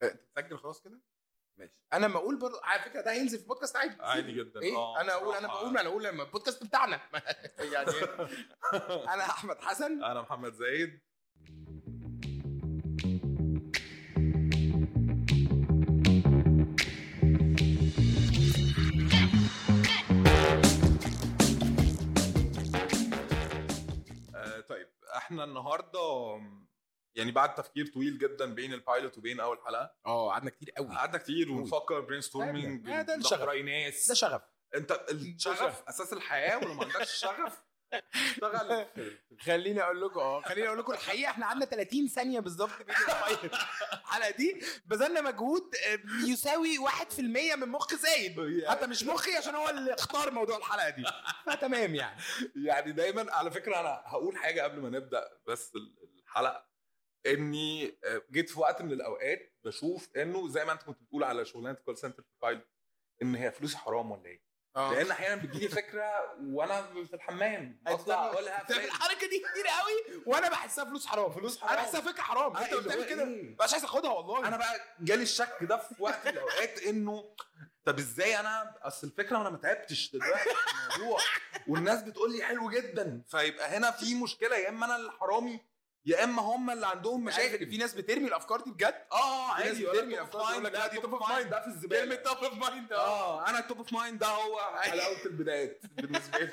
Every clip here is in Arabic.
تسجل خلاص كده؟ ماشي. أنا لما أقول برضه على فكرة ده هينزل في بودكاست عادي. عادي جدا. إيه؟ آه، أنا أقول أنا. بقول أنا أقول لما البودكاست بتاعنا. يعني أنا أحمد حسن. أنا محمد زايد. آه، طيب إحنا النهارده يعني بعد تفكير طويل جدا بين ال pilot وبين أول حلقة. آه قعدنا كتير قوي. قعدنا كتير ونفكر brainstorming آه، ده الشغف. ناس. ده شغف. أنت الشغف شغف. أساس الحياة ولو ما عندكش شغف اشتغل. خليني أقول لكم آه خليني أقول لكم الحقيقة إحنا قعدنا 30 ثانية بالظبط بين. الحلقة دي بذلنا مجهود آه، يساوي 1% من مخ زايد. حتى مش مخي عشان هو اللي اختار موضوع الحلقة دي. فتمام يعني. يعني دايما على فكرة أنا هقول حاجة قبل ما نبدأ بس ال- الحلقة اني آه، جيت في وقت من الاوقات بشوف انه زي ما انت كنت بتقول على شغلانة call center profile ان هي فلوس حرام ولا إيه؟ لأن أحيانا بتجيلي فكرة وأنا في الحمام بطلع اقولها طب الحركة دي كتير قوي وأنا بحسها فلوس حرام. فلوس أنا حرام بحسها فكرة حرام. انت بتعمل هو كده. إيه؟ مش عايز اخدها والله. أنا بقى جالي الشك ده في وقت من الاوقات انه طب إزاي أنا اصل الفكرة أنا ما تعبتش دلوقتي في الموضوع والناس بتقول لي حلو جدا فيبقى هنا في مشكلة يا اما أنا الحرامي يا إما هم اللي عندهم مشاكل. في ناس بترمي الأفكار دي بجد. آه عادي بترمي الأفكار يقول لك لا دي top of mind ده في الزبالة. top of mind آه. أنا ال top of mind ده هو. حلاوة البدايات بالنسبة لي.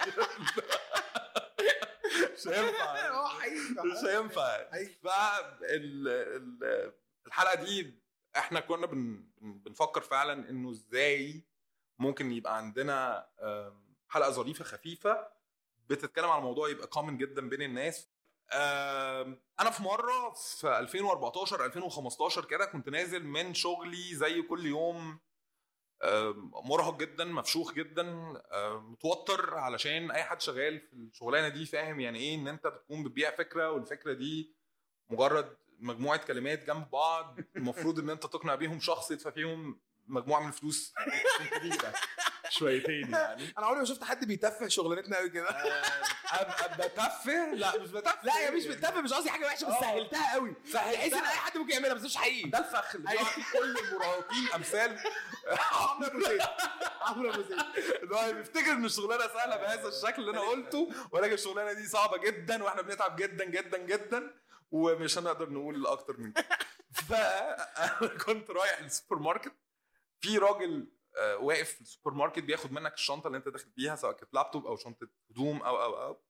مش هينفع. آه حقيقي مش هينفع. حقيقي. فال ال- الحلقة دي إحنا كنا بن بن- بنفكر فعلا إنه إزاي ممكن يبقى عندنا حلقة ظريفة خفيفة بتتكلم على موضوع يبقى كومن جدا بين الناس. أنا في مرة في 2014 2015 كده كنت نازل من شغلي زي كل يوم مرهق جدا مفشوخ جدا متوتر علشان أي حد شغال في الشغلانة دي فاهم يعني إيه إن أنت بتكون بتبيع فكرة والفكرة دي مجرد مجموعة كلمات جنب بعض المفروض إن أنت تقنع بيهم شخص يدفع فيهم مجموعة من الفلوس. شويتين يعني. أنا عمري ما شفت حد بيتفه شغلانتنا قوي كده. ابقى بتفه؟ لا مش بتفه. لا يا مش بتتفه مش قصدي حاجة وحشة بس آه. سهلتها قوي تحس إن أي حد ممكن يعملها بس مش حقيقي. ده الفخ. بيقعد فيه كل المراهقين أمثال. عمرو أبو زيد. عمرو أبو زيد. اللي هو بيفتكر إن الشغلانة سهلة بهذا الشكل اللي أنا قلته ولكن الشغلانة دي صعبة جدا وإحنا بنتعب جدا جدا جدا ومش هنقدر نقول أكتر من كده. فانا كنت رايح السوبر ماركت. في راجل آه، واقف في السوبر ماركت بياخد منك الشنطة اللي انت داخل بيها سواء كانت لابتوب أو شنطة هدوم أو أو أو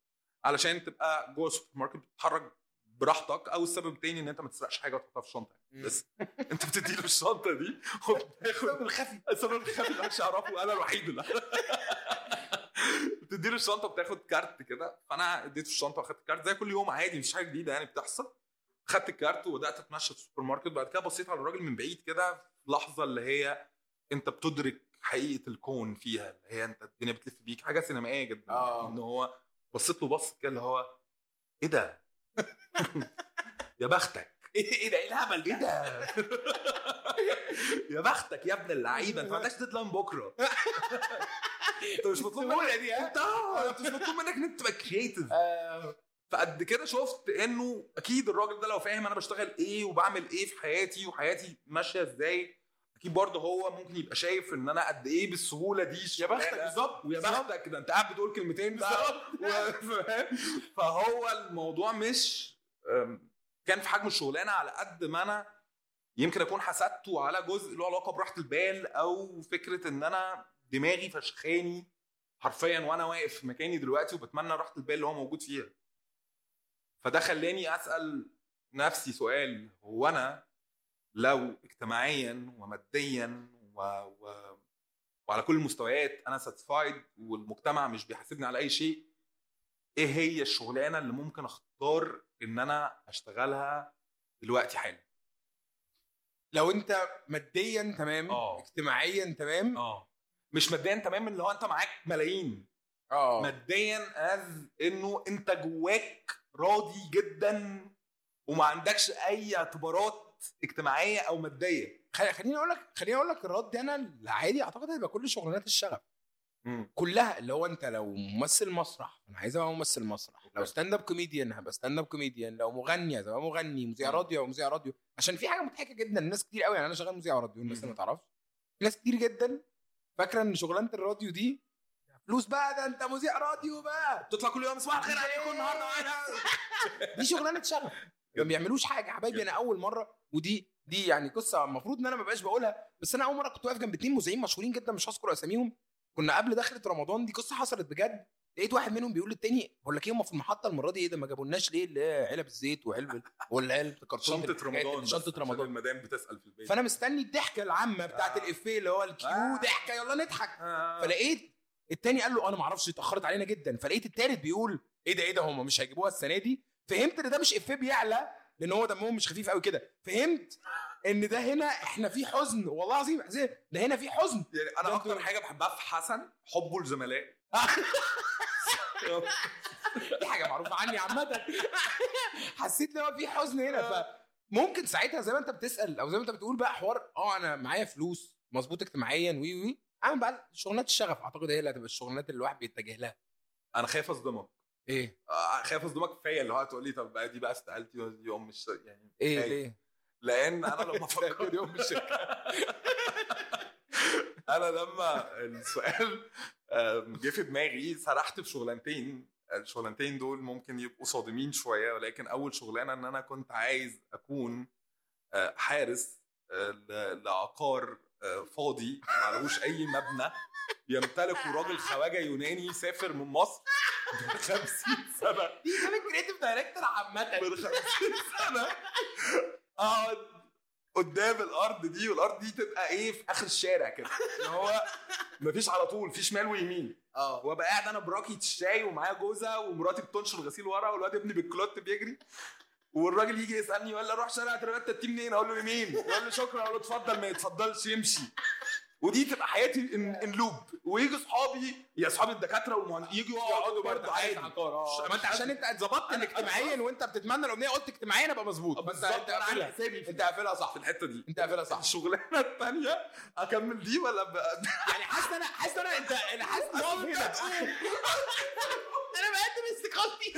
علشان تبقى جوه السوبر ماركت بتتحرك براحتك أو السبب التاني إن انت ما تسرقش حاجة وتحطها في الشنطة. بس انت بتدي له الشنطة دي وبتاخد الخفي. السبب الخفي اللي محدش يعرفه أنا الوحيد اللي بتديله الشنطة وبتاخد كارت كده. فأنا اديته الشنطة وأخدت الكارت زي كل يوم عادي مفيش حاجة جديدة يعني بتحصل. خدت الكارت وبدأت أتمشى في السوبر ماركت. بعد كده بصيت على الراجل من بعيد كده لحظة اللي هي أنت بتدرك حقيقة الكون فيها اللي هي أنت الدنيا بتلف بيك حاجة سينمائية جدا آه. يعني إن هو بصيت له بص كده اللي هو إيه ده؟ يا بختك. إيه ده؟ إيه الهبل إيه ده؟ يا بختك يا ابن اللعيبة انت ما عندكش deadline بكرة. انت مش مطلوب منك دي انت آه، انت مش مطلوب منك إن أنت تبقى creative فقد كده شفت إنه أكيد الراجل ده لو فاهم أنا بشتغل إيه وبعمل إيه في حياتي وحياتي ماشية إزاي أكيد برضه هو ممكن يبقى شايف إن أنا قد إيه بالسهولة دي يا بختك. بالظبط ويا بختك ده أنت قاعد بتقول كلمتين فاهم؟ فهو الموضوع مش كان في حجم الشغلانة على قد ما أنا يمكن أكون حسدته على جزء له علاقة براحة البال أو فكرة إن أنا دماغي فشخاني حرفيا وأنا واقف في مكاني دلوقتي وبتمنى راحة البال اللي هو موجود فيها فده خلاني أسأل نفسي سؤال هو أنا لو اجتماعيا وماديا و... و... وعلى كل المستويات أنا ساتسفايد والمجتمع مش بيحاسبني على أي شيء إيه هي الشغلانة اللي ممكن أختار إن أنا أشتغلها دلوقتي حالا؟ لو أنت ماديا تمام آه. اجتماعيا تمام آه. مش ماديا تمام اللي هو أنت معاك ملايين. آه. ماديا as إنه أنت جواك راضي جدا وما عندكش أي اعتبارات اجتماعية أو مادية. خل- خليني أقول لك خليني أقول لك الرد أنا العادي أعتقد هيبقى كل شغلانات الشغف مم. كلها اللي هو أنت لو ممثل مسرح أنا عايز أبقى ممثل مسرح. لو stand-up comedian هبقى stand-up comedian لو مغني ابقى مغني. مذيع. راديو أو مذيع راديو. عشان في حاجة مضحكة جدا. الناس كتير قوي يعني أنا شغال مذيع راديو الناس ما. تعرفش. في ناس كتير جدا فاكرة إن شغلانة الراديو دي فلوس بقى ده أنت مذيع راديو بقى. تطلع كل يوم صباح الخير عليكم النهارده دي شغلانة شغف ما بيعملوش حاجة حبايبي أنا أول مرة ودي دي يعني قصة المفروض إن أنا ما بقاش بقولها بس أنا أول مرة كنت واقف جنب اتنين مذيعين مشهورين جدا مش هذكر أساميهم. كنا قبل دخلة رمضان دي قصة حصلت بجد. لقيت واحد منهم بيقول للتاني بقول لك إيه هم في المحطة المرة دي إيه ده ما جابولناش ليه اللي هي علب الزيت وعلب ولا علب الكرتون شنطة رمضان. شنطة رمضان. المدام بتسأل في البيت. فأنا مستني الضحكة العامة بتاعت آه. الإفيه اللي هو ال cue آه. ضحكة يلا نضحك. آه. فلقيت التاني قال له أنا ما أعرفش اتأخرت علينا جدا. فلقيت التالت بيقول إيه ده إيه ده هم مش هيجيبوها السنة دي؟ فهمت إن ده مش إفيه بيعلى لأن هو دمهم مش خفيف قوي كده. فهمت إن ده هنا إحنا في حزن والله العظيم حزين. ده هنا في حزن. يعني أنا أكتر حاجة بحبها في حسن حبه لزملائه دي حاجة معروفة عني عامة. حسيت إن هو في حزن هنا فممكن ساعتها زي ما أنت بتسأل أو زي ما أنت بتقول بقى حوار آه أنا معايا فلوس مظبوط اجتماعيا وي وي. أعمل بقى شغلانات الشغف. أعتقد هي اللي هتبقى الشغلانات اللي الواحد بيتجه لها. أنا خايف أصدمك. إيه؟ آه، خايف أصدمك كفايه اللي هو هتقول لي طب بقى دي بقى استقالتي يوم مش يعني إيه خايف. ليه؟ لأن أنا لما فكرت يوم مش أنا لما السؤال جه في دماغي سرحت في شغلانتين. الشغلانتين دول ممكن يبقوا صادمين شوية ولكن أول شغلانة إن أنا كنت عايز أكون آه، حارس آه، لعقار فاضي معلوش أي مبنى يمتلكه راجل خواجة يوناني سافر من مصر من 50 سنة. دي كان ال creative director عامة. من 50 سنة. أقعد قدام الأرض دي والأرض دي تبقى إيه؟ في آخر الشارع كده. اللي هو مفيش على طول في شمال ويمين. آه. وابقى قاعد أنا براكية الشاي ومعايا جوزة ومراتي بتنشر غسيل ورا والواد ابني بالكلوت بيجري. والراجل يجي يسألني يقول لي أروح شارع تربات تتي منين أقول له يمين يقول لي شكرا. أقول له اتفضل ما يتفضلش يمشي. ودي تبقى حياتي ان, إن لوب ويجي اصحابي يا اصحابي الدكاترة والمهندسين يجوا يقعدوا برضه عادي. ما انت عشان انت اتظبطت اجتماعيا وانت بتتمنى الاغنيه قلت اجتماعيا أبقى مظبوط. بالظبط. أنت عامل حسابي أنت قافلها صح. في الحتة دي. أنت قافلها صح. الشغلانة الثانية أكمل دي ولا بقى يعني حاسس أنا حاسس أنا انت أنا حاسس أنا بقدم استقالتي.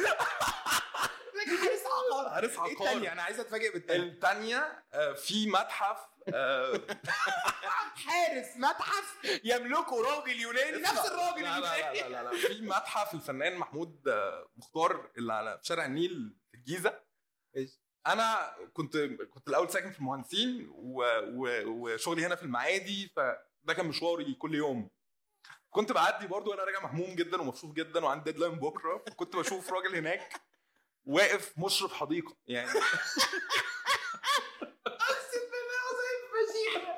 حارس عقار. عارف إيه عقار. التانية أنا عايز أتفاجئ بالتانية الثانية في متحف آه، حارس متحف يملكه راجل يوناني. نفس الراجل لا لا لا, اليوناني. لا, لا, لا. في متحف الفنان محمود آه، مختار اللي على شارع النيل في الجيزة. إيش؟ أنا كنت كنت الأول ساكن في المهندسين و... و... وشغلي هنا في المعادي فده كان مشواري كل يوم. كنت بعدي برضو وأنا راجع مهموم جدا ومبسوط جدا وعندي ديدلاين بكرة كنت بشوف راجل هناك. واقف مشرف حديقة يعني. اقسم بالله وظيفة فشيخة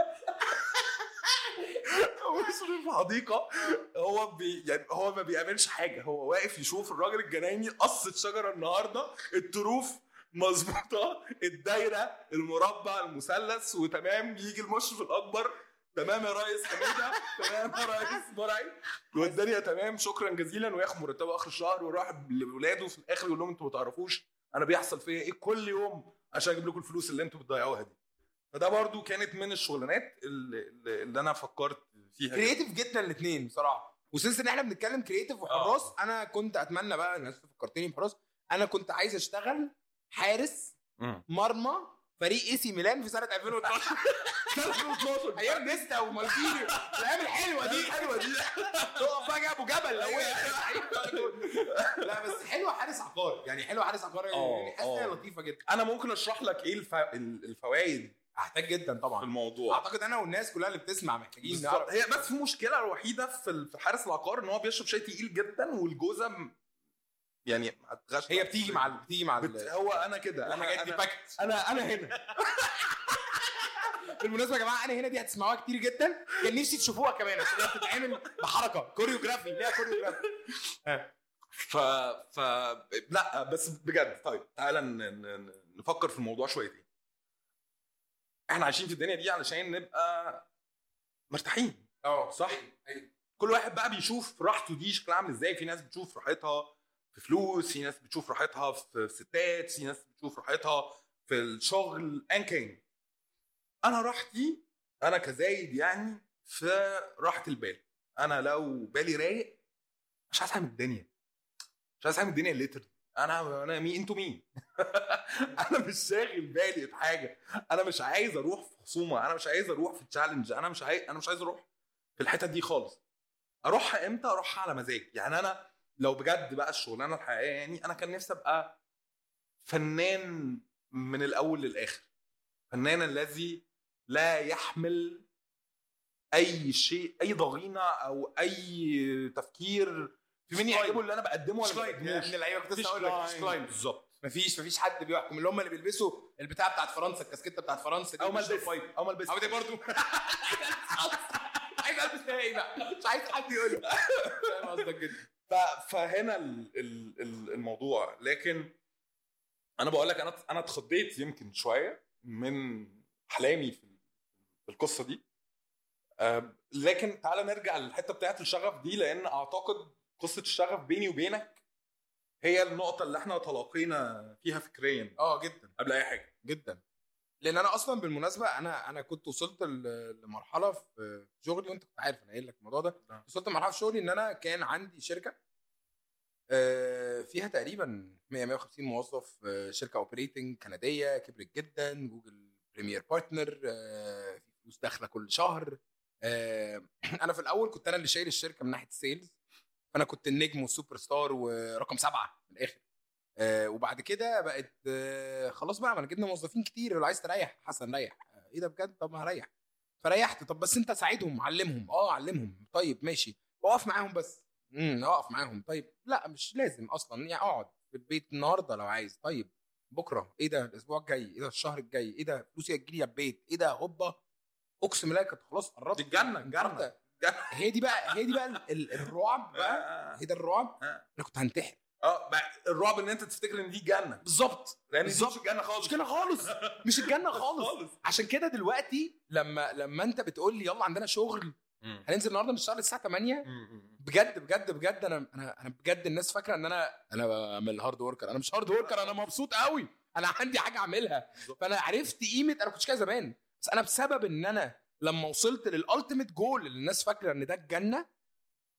مشرف حديقة هو بي يعني هو ما بيعملش حاجة هو واقف يشوف الراجل الجنايني قص الشجره النهارده الطروف مظبوطة الدايرة المربع المثلث وتمام يجي المشرف الأكبر. تمام يا ريس حميدة؟ تمام يا ريس. مرعي. والدنيا تمام. شكرا جزيلا. وياخد مرتبه آخر الشهر ويروح لاولاده في الآخر يقول لهم أنتوا ما تعرفوش أنا بيحصل فيا إيه كل يوم عشان أجيب لكم الفلوس اللي أنتوا بتضيعوها دي. فده برضو كانت من الشغلانات اللي, اللي اللي أنا فكرت فيها creative جدا الاثنين بصراحة. و since إن إحنا بنتكلم creative وحراس أنا كنت أتمنى بقى الناس فكرتني بحراس أنا كنت عايز أشتغل حارس. مرمى فريق اي سي ميلان في سنة 2012 2012 أيام نيستا ومالديني. الأيام الحلوة دي. الحلوة دي. تقف بقى أبو جبل. لو وقع. لا بس حلوة حارس عقار. يعني حلوة حارس عقار. آه، يعني حاسس آه. لطيفة جدا. أنا ممكن أشرح لك إيه الف... الفوائد. أحتاج جدا في طبعا الموضوع. أعتقد أنا والناس كلها اللي بتسمع محتاجين. نعرف. هي بس في مشكلة الوحيدة في في حارس العقار إن هو بيشرب شاي تقيل جدا والجوزة يعني هتغش هي بتيجي مع بتيجي مع بت... هو أنا كده. أنا دي أنا باكت أنا, أنا هنا. بالمناسبة يا جماعة أنا هنا دي هتسمعوها كتير جدا. كان نفسي تشوفوها كمان عشان هي بتتعمل بحركة choreography ليها choreography ف... ف لا بس بجد طيب تعالى ن... ن... نفكر في الموضوع شويتين إحنا عايشين في الدنيا دي علشان نبقى مرتاحين. أه. صح؟ كل واحد بقى بيشوف راحته دي شكلها عامل إزاي في ناس بتشوف راحتها. في فلوس في ناس بتشوف راحتها في ستات في ناس بتشوف راحتها في الشغل ان كان. أنا راحتي أنا كزايد يعني في راحة البال. أنا لو بالي رايق مش عايز أعمل الدنيا. مش عايز أعمل الدنيا literally أنا أنا مين؟ أنتوا مين؟ أنا مش شاغل بالي بحاجه أنا مش عايز أروح في خصومة. أنا مش عايز أروح في challenge أنا مش عايز أنا مش عايز أروح في الحتت دي خالص. أروحها إمتى؟ أروحها على مزاج يعني أنا لو بجد بقى الشغلانة الحقيقية يعني أنا كان نفسي أبقى فنان من الأول للآخر. فنان الذي لا يحمل أي شيء أي ضغينة أو أي تفكير في مين يعجبه. اللي أنا بقدمه ولا بقدموش. ابن اللعيبة كنت لسه هقول لك مش بالظبط. مفيش مفيش حد بيحكم. اللي هم اللي بيلبسوا البتاع بتاعت فرنسا الكاسكيتة بتاعت فرنسا دي أو الفايت. أو ما ألبس. أو دي برضه عايز ألبس. إيه بقى مش عايز حد يقول فاهم قصدك جدا. فهنا ال- ال- ال- الموضوع. لكن أنا بقول لك أنا أنا اتخضيت يمكن شوية من احلامي في القصة دي. لكن تعالى نرجع للحتة بتاعت الشغف دي لأن أعتقد قصة الشغف بيني وبينك هي النقطة اللي إحنا تلاقينا فيها فكريا. آه جدا. قبل أي حاجة. جدا. لأن أنا أصلا بالمناسبة أنا أنا كنت وصلت لمرحلة في شغلي وانت كنت عارف أنا قايل لك الموضوع ده. نعم. وصلت لمرحلة في شغلي ان أنا كان عندي شركة آه، فيها تقريبا 100 150 موظف آه، شركة operating كندية كبرت جدا Google Premier Partner آه، في فلوس داخلة كل شهر. أنا في الأول كنت أنا اللي شايل الشركة من ناحية ال sales فانا كنت النجم وال super star ورقم سبعة من الآخر. آه، وبعد كده بقت آه، خلاص بقى ما انا جبنا موظفين كتير لو عايز تريح حسن ريح. آه، إيه ده بجد؟ طب ما هريح. فريحت. طب بس انت ساعدهم علمهم. آه علمهم. طيب ماشي. اقف معاهم بس. امم اقف معاهم. طيب لا مش لازم أصلا. يعني اقعد في البيت النهارده لو عايز. طيب بكرة. إيه ده؟ الأسبوع الجاي. إيه ده؟ الشهر الجاي. إيه ده؟ فلوسي هتجيلي البيت. إيه ده؟ هوبا. اقسم بالله كنت خلاص قربت. دي الجنة. قربت. هي دي بقى هي دي بقى ال- ال- الرعب بقى. هي ده الرعب. آه. أنا كنت هنتحر. آه الرعب ان انت تفتكر ان دي جنه بالظبط. لأن دي. مش الجنة خالص. مش كده خالص. مش الجنة خالص. عشان كده دلوقتي لما لما انت بتقول لي يلا عندنا شغل هننزل النهارده نشتغل الساعة 8 بجد بجد بجد أنا أنا أنا بجد الناس فاكرة ان أنا أنا بعمل hard worker أنا مش hard worker أنا مبسوط قوي. أنا عندي حاجة اعملها. فانا عرفت قيمة أنا كنتش كده زمان. بس أنا بسبب ان أنا لما وصلت لل ultimate goal اللي الناس فاكرة ان ده الجنة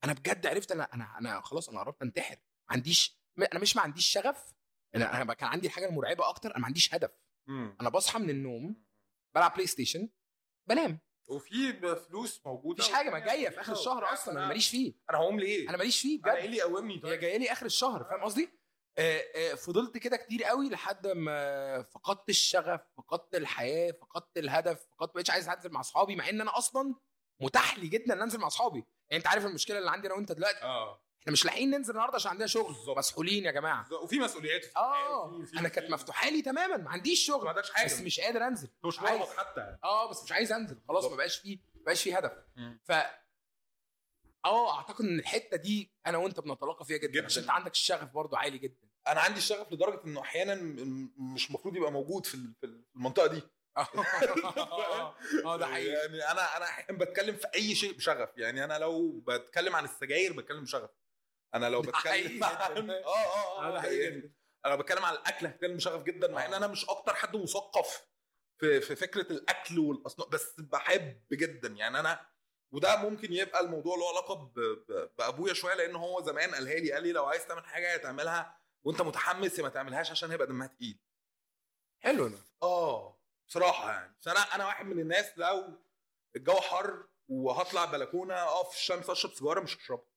أنا بجد عرفت أنا أنا أنا خلاص أنا قربت أنتحر. عنديش أنا مش ما عنديش شغف. أنا أنا كان عندي الحاجة المرعبة أكتر أنا ما عنديش هدف. أنا بصحى من النوم بلعب PlayStation بنام. وفي فلوس موجودة مفيش حاجة ما جاية في آخر الشهر أصلا أنا ماليش فيه. أنا هقوم ليه؟ أنا ماليش فيه أنا إيه بجد اللي يقومني هي طيب؟ جاية لي آخر الشهر فاهم قصدي؟ آه، آه، فضلت كده كتير قوي لحد ما فقدت الشغف فقدت الحياة فقدت الهدف فقدت بقيتش عايز أنزل مع أصحابي مع إن أنا أصلا متاح لي جدا إن أنزل مع أصحابي. يعني أنت عارف المشكلة اللي عندي أنا وأنت دلوقتي؟ آه. إحنا مش لاحقين ننزل النهارده عشان عندنا شغل. بالظبط. مسحولين يا جماعة. وفي مسؤوليات. آه. أنا كانت مفتوحة لي تماما. ما عنديش ما شغل عندكش حاجة. بس مش قادر أنزل. مش عايز. حتى. آه بس مش عايز أنزل. خلاص ما بقاش فيه ما بقاش فيه هدف. ف آه أعتقد إن الحتة دي أنا وأنت بنتلاقى فيها جدا. جداً. عشان أنت عندك الشغف برضو عالي جدا. أنا عندي الشغف لدرجة إنه أحيانا مش المفروض يبقى موجود في ال- في المنطقة دي. آه ده حقيقي. يعني أنا أنا أحيانا بتكلم في أي شيء بشغف. يعني أنا لو بتكلم عن السجاير بتكلم بشغف. أنا لو بتكلم جداً. آه آه آه، آه حقيقي يعني. أنا لو بتكلم عن الأكل هتكلم بشغف جدا مع إن آه. أنا مش أكتر حد مثقف في في فكرة الأكل والأصناف بس بحب جدا يعني أنا وده ممكن يبقى الموضوع له علاقة بأبويا شوية لأن هو زمان قالها لي قال لي لو عايز تعمل حاجة تعملها وأنت متحمس ما تعملهاش عشان هيبقى دمها تقيل حلو ده آه بصراحة يعني بس أنا أنا واحد من الناس لو الجو حر وهطلع بلكونة أقف في الشمس أشرب سيجارة مش هشربها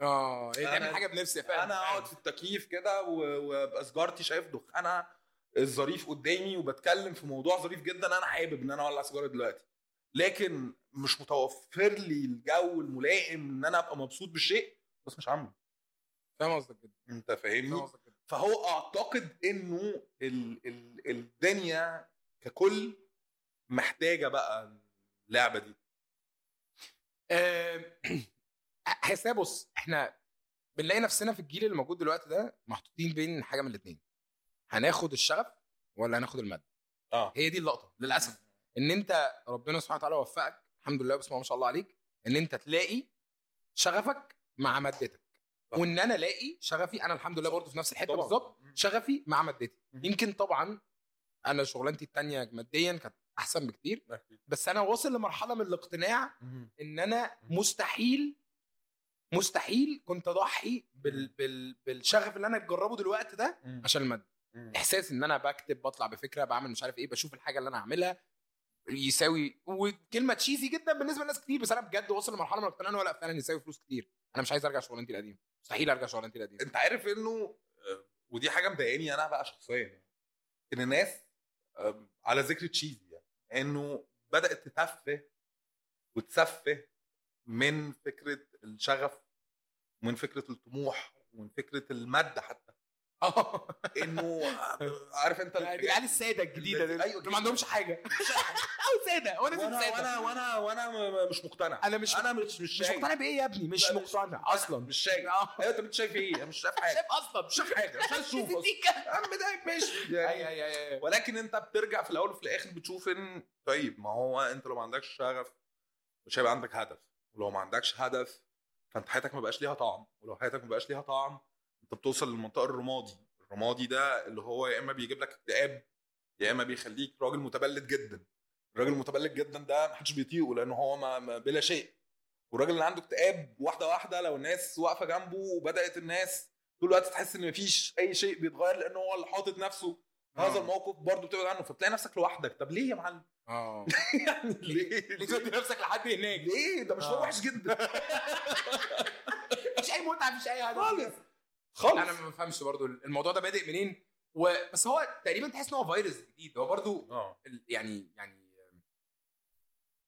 آه أنا- تعمل حاجة بنفسي فعلا أنا أقعد في التكييف كده وأبقى سيجارتي شايف دخانها الظريف قدامي وبتكلم في موضوع ظريف جدا أنا حابب إن أنا أولع سيجارة دلوقتي. لكن مش متوفر لي الجو الملائم إن أنا أبقى مبسوط بالشيء بس مش عامله. فاهم قصدك جدا. أنت فاهمني؟ فهو أعتقد إنه ال ال الدنيا ككل محتاجة بقى اللعبة دي. آه، هي بص إحنا بنلاقي نفسنا في الجيل اللي موجود دلوقتي ده محطوطين بين حاجة من الاثنين هناخد الشغف ولا هناخد الماده آه. هي دي اللقطة للأسف. إن أنت ربنا سبحانه وتعالى وفقك الحمد لله بسم الله ما شاء الله عليك إن أنت تلاقي شغفك مع مادتك. صح. وإن أنا ألاقي شغفي أنا الحمد لله برضه في نفس الحتة. بالظبط شغفي مع مادتي. يمكن طبعا أنا شغلانتي التانية ماديا كانت أحسن بكتير. بس أنا واصل لمرحلة من الاقتناع إن أنا مستحيل مستحيل كنت اضحي بال بال بالشغف اللي أنا بجربه دلوقتي ده عشان المادة. إحساس إن أنا بكتب بطلع بفكرة بعمل مش عارف إيه بشوف الحاجة اللي أنا هعملها يساوي وكلمة تشيزي جدا بالنسبة لناس كتير بس أنا بجد واصل لمرحلة من الاقتناع إن هو لأ فعلا يساوي فلوس كتير. أنا مش عايز أرجع شغلانتي القديمة. مستحيل أرجع شغلانتي القديمة. أنت عارف إنه آه، ودي حاجة مضايقاني أنا بقى شخصيا إن الناس على ذكر تشيزي يعني إنه بدأت تتفه وتسفه من فكرة الشغف ومن فكرة الطموح ومن فكرة المادة حتى. آه. إنه آه، عارف أنت العيال السادة الجديدة دول أيوة ما عندهمش حاجة. أو سادة. وأنا وأنا سادة. وأنا وأنا وأنا مش مقتنع. أنا مش أنا مش مش مش مقتنع بإيه يا ابني؟ مش مقتنع أصلا. مش شايف. آه. أيوه أنت مش شايف إيه؟ أنا مش شايف حاجة. شايف أصلا. مش شايف حاجة. مش عايز أشوف. يا عم ده ماشي. يعني ولكن أنت بترجع في الأول وفي الآخر بتشوف إن طيب ما هو أنت لو ما عندكش شغف مش هيبقى عندك هدف. ولو ما عندكش هدف فانت حياتك ما بقاش ليها طعم ولو حياتك ما بقاش ليها طعم انت بتوصل للمنطقة الرمادي. الرمادي ده اللي هو يا إما بيجيب لك اكتئاب يا إما بيخليك راجل متبلد جدا. الراجل المتبلد جدا ده محدش بيطيقه لأنه هو ما ما بلا شيء. والراجل اللي عنده اكتئاب واحدة واحدة لو الناس واقفة جنبه وبدأت الناس طول الوقت تحس إن مفيش أي شيء بيتغير لأنه هو اللي حاطط نفسه هذا آه. الموقف برضه بتبعد عنه فبتلاقي نفسك لوحدك. طب ليه يا معلم؟ آه. يعني ليه؟ ليه تودي نفسك لحد هناك؟ ليه؟ ده مشوار آه. وحش جدا. مفيش أي متعة مفيش أي هدف خالص. أنا خالص. ما بفهمش برضو الموضوع ده بادئ منين؟ و... بس هو تقريبا تحس إن هو فيروس جديد. هو برضو آه. ال- يعني يعني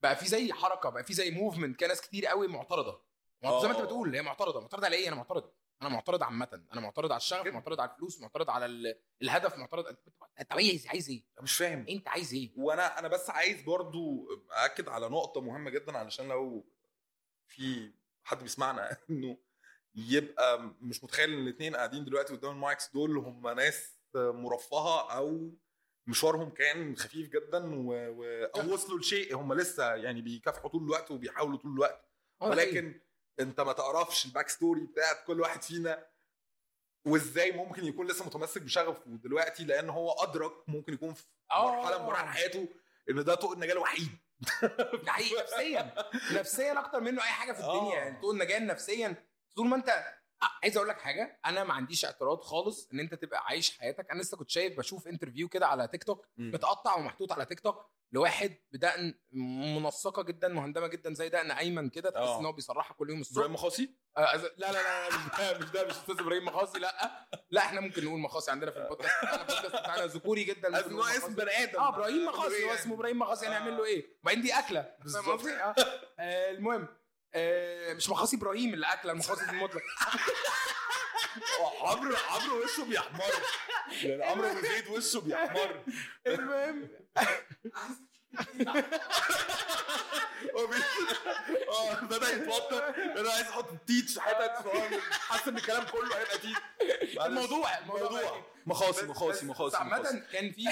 بقى في زي حركة بقى في زي موفمنت كان ناس كتير قوي معترضة. معترضة زي ما أنت آه. بتقول هي معترضة. معترضة على إيه؟ أنا معترض. أنا معترض عامه. أنا معترض على الشغف. معترض على الفلوس معترض على ال... الهدف معترض أنت عايز عايز إيه؟ مش فاهم. أنت عايز إيه؟ وأنا أنا بس عايز برضو أأكد على نقطة مهمة جدا علشان لو في حد بيسمعنا إنه يبقى مش متخيل إن الاثنين قاعدين دلوقتي قدام ال mics دول هم ناس مرفهة أو مشوارهم كان خفيف جدا و... و... أو وصلوا لشيء هم لسه يعني بيكافحوا طول الوقت وبيحاولوا طول الوقت. ولكن انت ما تعرفش ال back story بتاعت كل واحد فينا وازاي ممكن يكون لسه متمسك بشغفه دلوقتي لأن هو أدرك ممكن يكون في آه. مرحلة من مراحل حياته إن ده طوق النجاة الوحيد. ده حقيقي نفسيا. نفسيا أكتر منه أي حاجة في الدنيا. آه. يعني تقول نجاه نفسيا. طول ما أنت عايز أقول لك حاجة. أنا ما عنديش اعتراض خالص إن أنت تبقى عايش حياتك. أنا لسه كنت شايف بشوف interview كده على تيك توك متقطع ومحطوط على تيك توك لواحد بدقن منسقة جدا مهندمة جدا زي دقن أيمن كده تحس آه. إن هو بيصرحها كل يوم الصبح إبراهيم مخاصي آه، لا لا لا مش ده مش ده مش أستاذ إبراهيم مخاصي لأ لا إحنا ممكن نقول مخاصي عندنا في البودكاست بتاعنا البودكاست بتاعنا ذكوري جدا لازم هو اسم. بني آدم آه إبراهيم مخاصي هو يعني؟ اسمه إبراهيم مخاصي آه. هنعمل له إيه؟ وبعدين دي أكلة فاهم بالظبط. قصدي؟ آه. آه، المهم آه، مش مخاصي إبراهيم اللي اكله المخاصي المطلق عمرو عمرو وشه بيحمر يعني عمرو ابو زيد وشه بيحمر المهم هو آه بدأ يتوتر. أنا عايز أحط تيتش حتت حاسس إن الكلام كله هيبقى تيت الموضوع الموضوع موضوع مخاصي مخاصي مخاصي عامة كان في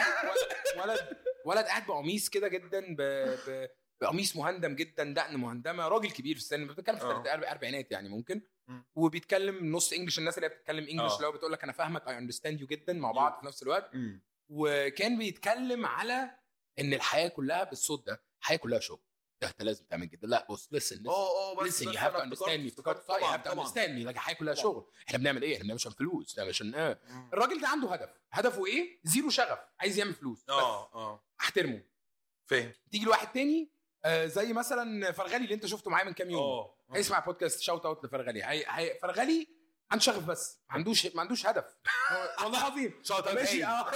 ولد ولد قاعد بقميص كده جدا ب... ب... بقميص مهندم جدا دقن مهندمة راجل كبير في السن بيتكلم في آه. تلات- أربعينات يعني ممكن مم. وبيتكلم نص English الناس اللي بتتكلم English آه. اللي هو بتقول لك أنا فاهمك I understand you جدا مع بعض في نفس الوقت مم. وكان بيتكلم على إن الحياة كلها بالصوت ده الحياة كلها شغل ده أنت لازم تعمل كده لا بص listen آه آه بس بس have to أنا understand me افتكرت to طبعا understand me لكن الحياة كلها. شغل إحنا بنعمل إيه؟ إحنا بنعمل عشان فلوس بنعمل عشان؟ مم. الراجل ده عنده هدف هدفه إيه؟ zero شغف عايز يعمل فلوس آه آه أحترمه فاهم تيجي لواحد تاني آه زي مثلا فرغلي اللي انت شفته معايا من كام يوم. آه. هيسمع بودكاست shout out لفرغلي هي... هي... فرغلي عنده شغف بس ما عندوش ما عندوش هدف. والله العظيم. shout out ماشي. آه.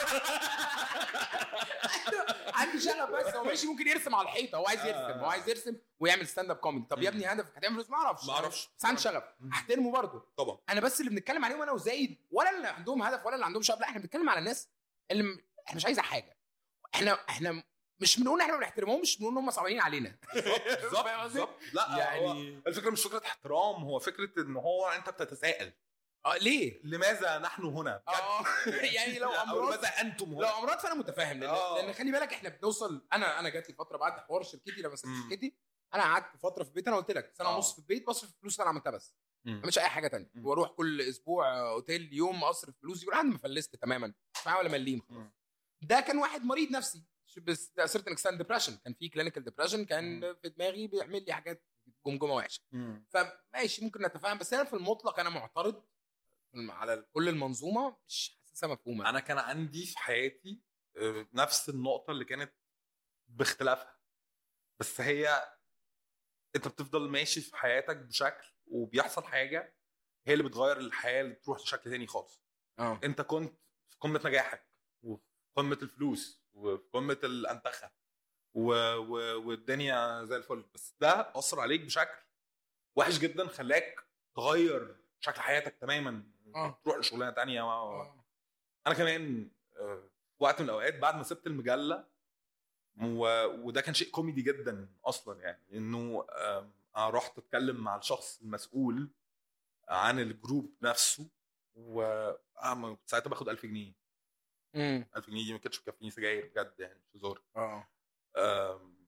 عنده شغف بس هو ماشي ممكن يرسم على الحيطة. هو عايز يرسم هو عايز يرسم ويعمل stand up comedy طب يا ابني هدفك هتعمل فلوس؟ ما أعرفش. ما أعرفش. بس عنده شغف. احترمه برضه. طبعا. أنا بس اللي بنتكلم عليهم أنا وزايد ولا اللي عندهم هدف ولا اللي عندهم شغف لا إحنا بنتكلم على الناس اللي. إحنا مش عايزة حاجة. إحنا إحنا مش بنقول إحنا ما بنحترمهمش بنقول ان هم صعبانين علينا بالظبط؟ بالظبط لا يعني الفكرة مش فكرة احترام هو فكرة إن هو أنت بتتساءل آه ليه؟ لماذا نحن هنا؟ آه يعني لو امراض لماذا أنتم لو هنا أمراض فأنا متفاهم لأن آه. لأن خلي بالك إحنا بنوصل أنا أنا جات لي فترة بعد حوار شركتي لما سبت. شركتي أنا قعدت فترة في البيت أنا قلت لك سنة آه. ونص في البيت بصرف الفلوس اللي أنا عملتها بس مم. مش أي حاجة تانية مم. وأروح كل أسبوع أوتيل يوم أصرف فلوسي لحد ما فلست تماما مش معايا ولا مليم خلاص. ده كان واحد مريض نفسي بس certain extent depression كان في clinical depression كان. في دماغي بيعمل لي حاجات جمجمة وحشة. فماشي ممكن نتفاهم بس أنا في المطلق أنا معترض على كل المنظومة مش حاسسها مفهومة. أنا كان عندي في حياتي آه، نفس النقطة اللي كانت باختلافها. بس هي أنت بتفضل ماشي في حياتك بشكل وبيحصل حاجة هي اللي بتغير الحياة اللي تروح لشكل تاني خالص. آه. أنت كنت في قمة نجاحك وفي قمة الفلوس وفي قمة الأنتخة. و... و... والدنيا زي الفل. بس ده أثر عليك بشكل وحش جدا خلاك تغير شكل حياتك تماما. آه. تروح لشغلانة تانية. و... آه. أنا كمان آه، وقت من الأوقات بعد ما سبت المجلة و... وده كان شيء كوميدي جدا أصلا يعني إنه أنا رحت أتكلم مع الشخص المسؤول عن الجروب نفسه و آه، ساعتها باخد 1000 جنيه. 1000 جنيه دي ما كانتش بتكفيني سجاير بجد يعني مش هزار. آه.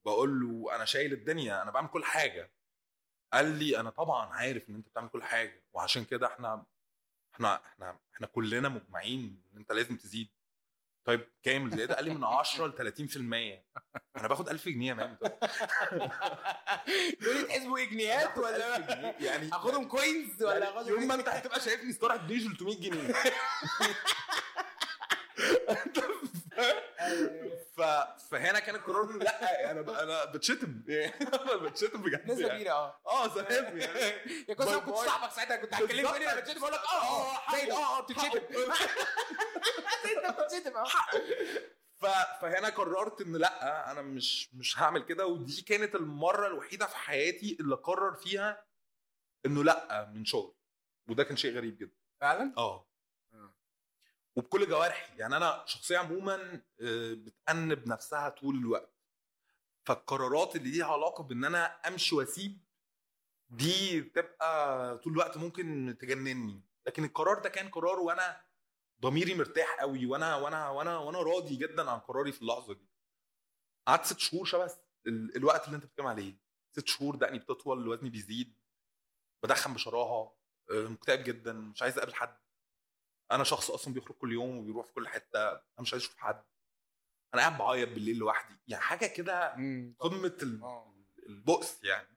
بقول له أنا شايل الدنيا أنا بعمل كل حاجة. قال لي أنا طبعا عارف إن أنت بتعمل كل حاجة وعشان كده إحنا إحنا إحنا إحنا كلنا مجمعين إن أنت لازم تزيد. طيب كام الزياده قال لي من 10 ل 30% أنا باخد 1000 جنيه يا man طيب. دول يتحسبوا إيه جنيهات 1000 ولا. يعني اخدهم coins ولا يعني اخدهم يوم ما؟ أنت هتبقى شايفني star هتديني 300 جنيه. ف... فهنا كان القرار لا أنا ب... أنا بتشتم. يعني أنا بتشتم بجد نسبه يعني. كبيره آه. آه سامحني يعني يا أنا كنت باي. صاحبك ساعتها كنت هتكلمني أنا بتشتم بقول لك آه آه آه آه بتتشتم انت بتتشتم آه. ف... فهنا قررت إن لا أنا مش مش هعمل كده. ودي كانت المرة الوحيدة في حياتي اللي قرر فيها إنه لا من شغل. وده كان شيء غريب جدا. فعلا؟ آه. وبكل جوارحي يعني أنا شخصيه عموما آه، بتأنب نفسها طول الوقت. فالقرارات اللي ليها علاقة بإن أنا أمشي وأسيب دي بتبقى طول الوقت ممكن تجنني. لكن القرار ده كان قرار وأنا ضميري مرتاح قوي وأنا وأنا وأنا وأنا راضي جدا عن قراري في اللحظة دي. قعدت ست شهور شبه ال- الوقت اللي أنت بتتكلم عليه. ست شهور دقني بتطول وزني بيزيد. بدخن بشراهة آه، مكتئب جدا مش عايز أقابل حد. أنا شخص أصلا بيخرج كل يوم وبيروح في كل حتة أنا مش عايز أشوف حد. أنا قاعد بعيط بالليل لوحدي. يعني حاجة كده. قمة آه. البؤس يعني.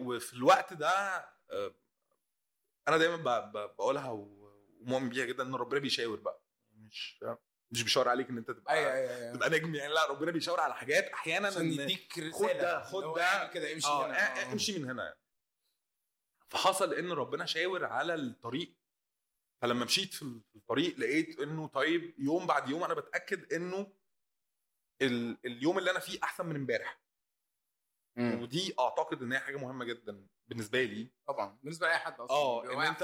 وفي الوقت ده آه، أنا دايما بقولها ومؤمن بيها جدا إن ربنا بيشاور بقى. مش مش بيشاور عليك إن أنت تبقى أيوه أيوه أيوه. تبقى نجم يعني. لا ربنا بيشاور على حاجات. أحيانا إن يديك خد رساله ده خد اللي هو ده. كده امشي آه هنا. آه، امشي من هنا يعني. فحصل إن ربنا شاور على الطريق فلما مشيت في الطريق لقيت إنه طيب يوم بعد يوم أنا بتأكد إنه ال... اليوم اللي أنا فيه أحسن من إمبارح. ودي أعتقد إن هي حاجة مهمة جدا بالنسبة لي. طبعا بالنسبة لأي حد أصلا. آه، إن انت-.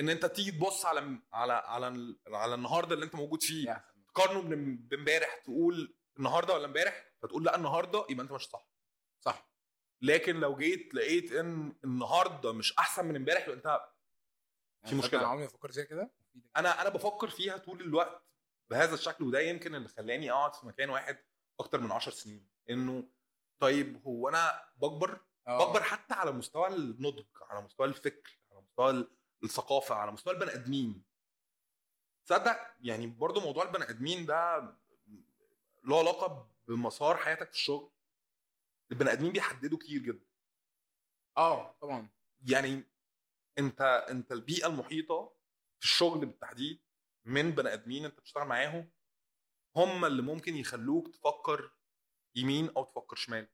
إن أنت تيجي تبص على على على على النهارده اللي أنت موجود فيه. تقارنه بإمبارح تقول النهارده ولا إمبارح؟ فتقول لأ النهارده يبقى أنت مش صح. صح. لكن لو جيت لقيت إن النهارده مش أحسن من إمبارح يبقى أنت في مشكلة. أنا عمري ما فكرت زي كده. أنا أنا بفكر فيها طول الوقت بهذا الشكل وده يمكن اللي خلاني أقعد في مكان واحد أكتر من 10 سنين. إنه طيب هو أنا بكبر؟ آه. بكبر حتى على مستوى النضج على مستوى الفكر على مستوى ال- الثقافة على مستوى البني آدمين. تصدق؟ يعني برضو موضوع البني آدمين ده له علاقة بمسار حياتك في الشغل. البني آدمين بيحددوا كتير جدا. آه طبعا. يعني انت انت البيئة المحيطة في الشغل بالتحديد من بني آدمين انت بتشتغل معاهم هم اللي ممكن يخلوك تفكر يمين أو تفكر شمال.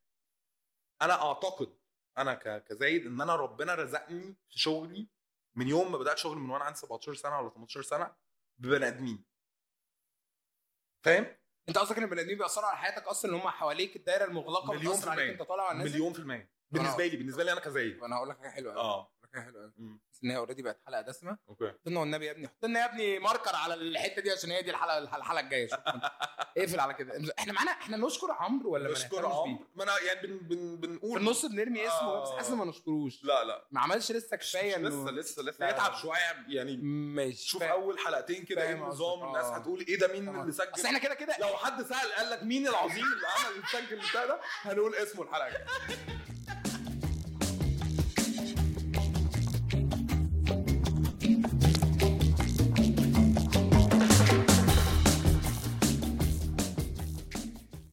أنا أعتقد أنا كزايد إن أنا ربنا رزقني في شغلي من يوم ما بدأت شغل من وأنا عندي 17 سنة ولا 18 سنة ببني آدمين. فاهم؟ أنت قصدك إن البني آدمين بيأثروا على حياتك أصلا اللي هم حواليك الدايرة المغلقة مليون في المية. أنت طالع على الناس؟ مليون في المية. بالنسبة لي بالنسبة لي أنا كزايد. أنا هقول لك حاجة حلوة آه. حلوة قوي. بس ان هي already بقت حلقة دسمة okay حط لنا والنبي يا ابني حط لنا يا ابني marker على الحتة دي عشان هي دي الحلقة الحلقة الجاية اقفل على كده إحنا معانا إحنا نشكر عمرو ولا نشكر؟ عمرو ما أنا يعني بن بن في بنقول النص بنرمي اسمه آه. بس حاسس ما نشكروش لا لا ما عملش لسه كفاية لسه إنه لسه لسه لا. يتعب شوية يعني ماشي شوف فاهم. أول حلقتين كده إيه النظام. الناس آه. هتقول إيه ده مين. اللي سجل إحنا كده كده لو حد سأل قال لك مين العظيم اللي عمل السجل بتاع ده هنقول اسمه الحلقة